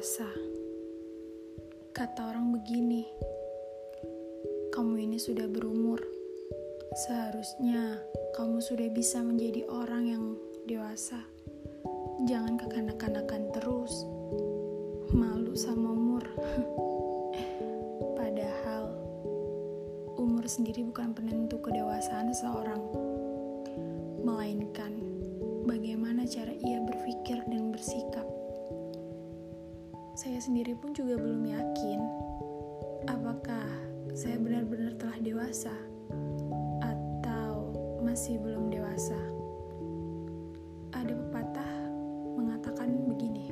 Dewasa Kata orang begini Kamu ini sudah berumur. Seharusnya kamu sudah bisa menjadi orang yang dewasa. Jangan kekanak-kanakan terus. Malu sama umur. Padahal Umur sendiri bukan penentu kedewasaan seseorang. Melainkan bagaimana cara ia berpikir dan bersikap saya sendiri pun juga belum yakin apakah saya benar-benar telah dewasa atau masih belum dewasa. Ada pepatah mengatakan begini,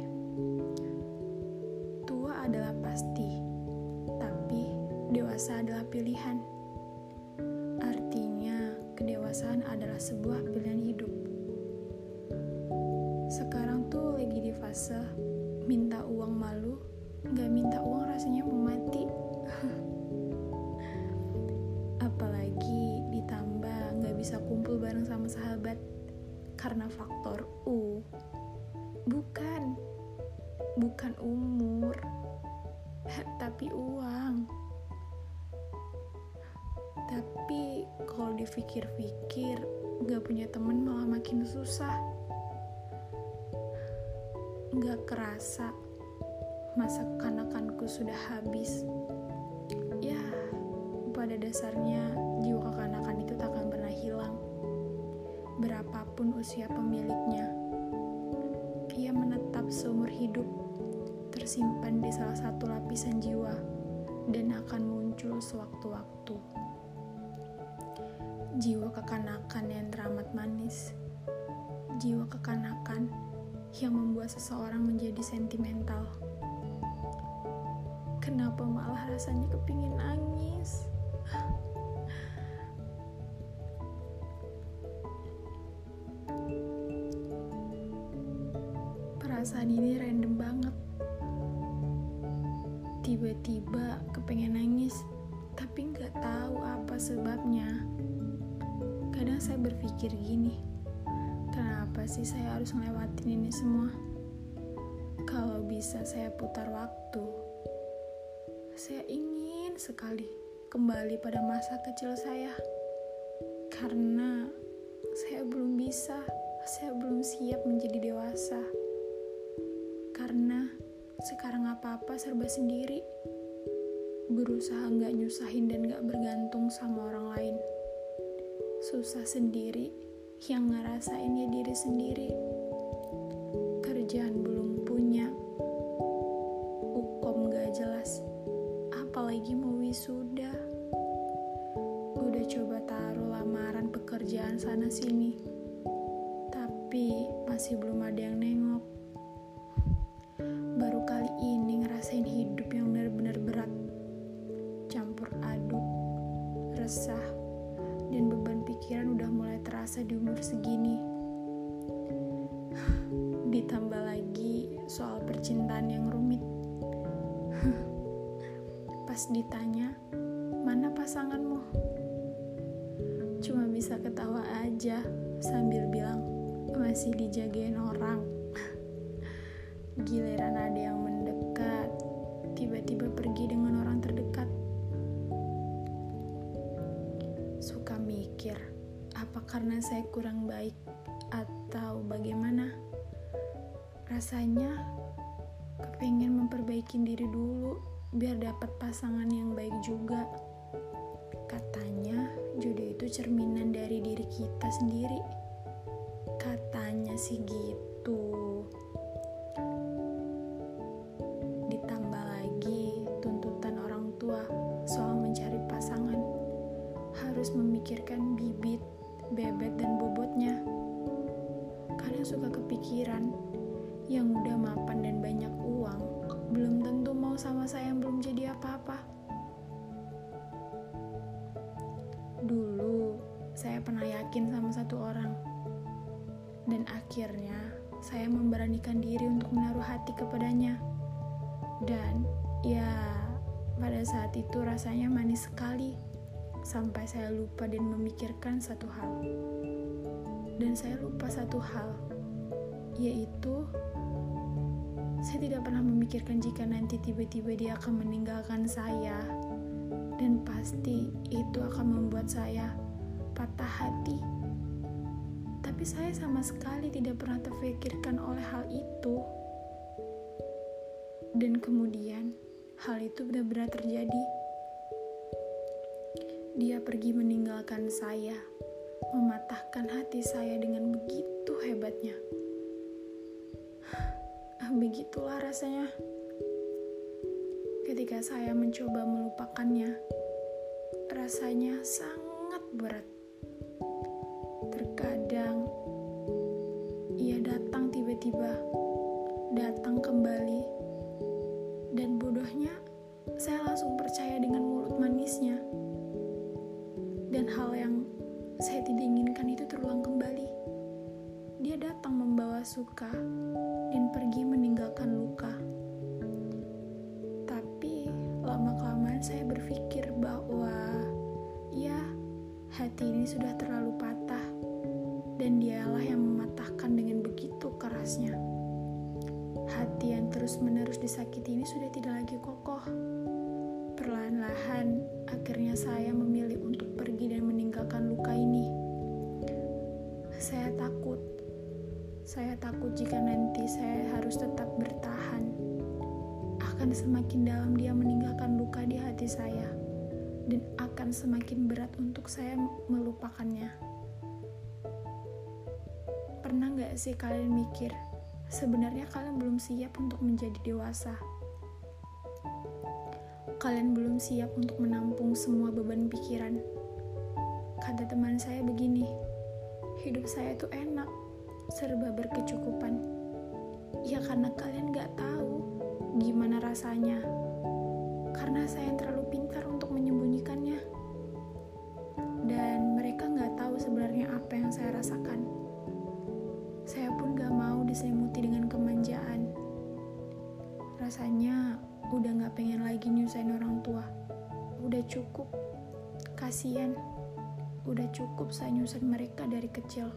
tua adalah pasti, tapi dewasa adalah pilihan. Artinya, kedewasaan adalah sebuah pilihan hidup. Sekarang tuh lagi di fase minta uang malu, gak minta uang rasanya mau mati. Apalagi ditambah gak bisa kumpul bareng sama sahabat karena faktor U. Bukan, bukan umur, tapi uang. Tapi kalau dipikir-pikir, gak punya temen malah makin susah Gak kerasa masa kekanakanku sudah habis. Ya, pada dasarnya jiwa kekanakan itu tak akan pernah hilang. Berapapun usia pemiliknya, ia menetap seumur hidup, tersimpan di salah satu lapisan jiwa, dan akan muncul sewaktu-waktu. Jiwa kekanakan yang teramat manis, jiwa kekanakan yang membuat seseorang menjadi sentimental. Kenapa malah rasanya kepingin nangis? Perasaan ini random banget. Tiba-tiba kepengen nangis, tapi nggak tahu apa sebabnya. Kadang saya berpikir gini, Kenapa sih saya harus ngelewatin ini semua? Kalau bisa saya putar waktu, saya ingin sekali kembali pada masa kecil saya. Karena saya belum bisa, saya belum siap menjadi dewasa. Karena sekarang apa-apa serba sendiri. Berusaha nggak nyusahin dan nggak bergantung sama orang lain. Susah sendiri yang ngerasain ya diri sendiri. Kerjaan belum punya, ukom gak jelas, apalagi mau wisuda. Udah coba taruh lamaran pekerjaan sana sini, tapi masih belum ada yang nengok. Terasa di umur segini. Ditambah lagi soal percintaan yang rumit. Pas ditanya, mana pasanganmu? Cuma bisa ketawa aja sambil bilang, masih dijagain orang. Giliran ada yang mendekat, tiba-tiba pergi dengan orang terdekat. Suka mikir, apa karena saya kurang baik atau bagaimana? Rasanya kepengen memperbaiki diri dulu biar dapat pasangan yang baik juga. Katanya jodoh itu cerminan dari diri kita sendiri. Katanya sih gitu. Bebet, dan bobotnya. Kadang suka kepikiran, yang udah mapan dan banyak uang, belum tentu mau sama saya yang belum jadi apa-apa. Dulu, saya pernah yakin sama satu orang. Dan akhirnya, saya memberanikan diri untuk menaruh hati kepadanya. Dan, ya, pada saat itu rasanya manis sekali sampai saya lupa dan memikirkan satu hal. Dan saya lupa satu hal, yaitu Saya tidak pernah memikirkan jika nanti tiba-tiba dia akan meninggalkan saya. Dan pasti itu akan membuat saya patah hati. Tapi saya sama sekali tidak pernah terpikirkan oleh hal itu. Dan kemudian hal itu benar-benar terjadi. Dia pergi meninggalkan saya, mematahkan hati saya dengan begitu hebatnya. Begitulah rasanya ketika saya mencoba melupakannya. Rasanya sangat berat. Terkadang ia datang tiba-tiba, datang kembali, dan bodohnya saya langsung percaya dengan hal yang saya tidak inginkan itu terulang kembali. Dia datang membawa suka dan pergi meninggalkan luka. Tapi lama-kelamaan saya berpikir bahwa ya hati ini sudah terlalu patah dan dialah yang mematahkan dengan begitu kerasnya. Hati yang terus-menerus disakiti ini sudah tidak lagi kokoh. Perlahan-lahan, akhirnya saya memilih untuk pergi dan meninggalkan luka ini. Saya takut. Saya takut jika nanti saya harus tetap bertahan. Akan semakin dalam dia meninggalkan luka di hati saya. Dan akan semakin berat untuk saya melupakannya. Pernah gak sih kalian mikir, sebenarnya kalian belum siap untuk menjadi dewasa? kalian belum siap untuk menampung semua beban pikiran. Kata teman saya begini, hidup saya tuh enak, serba berkecukupan. Ya karena kalian gak tahu gimana rasanya. Karena saya terlalu pintar untuk menyembunyikannya. Dan mereka gak tahu sebenarnya apa yang saya rasakan. Saya pun gak mau diselimuti dengan kemanjaan. Rasanya udah gak pengen lagi nyusahin orang tua. Udah cukup, kasihan. Udah cukup saya nyusahin mereka dari kecil.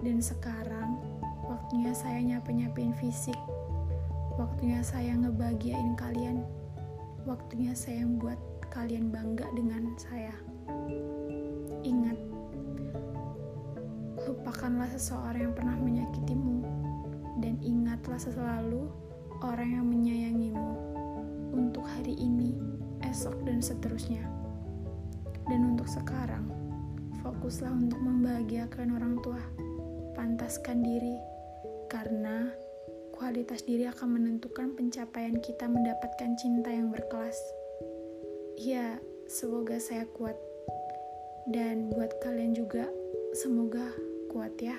Dan sekarang, waktunya saya nyape-nyapein fisik. Waktunya saya ngebahagiain kalian. Waktunya saya buat kalian bangga dengan saya. Ingat, lupakanlah seseorang yang pernah menyakitimu. Dan ingatlah selalu orang yang menyayangimu untuk hari ini, esok, dan seterusnya. Dan untuk sekarang, fokuslah untuk membahagiakan orang tua. Pantaskan diri, karena kualitas diri akan menentukan pencapaian kita mendapatkan cinta yang berkelas. Ya, semoga saya kuat. Dan buat kalian juga, semoga kuat ya.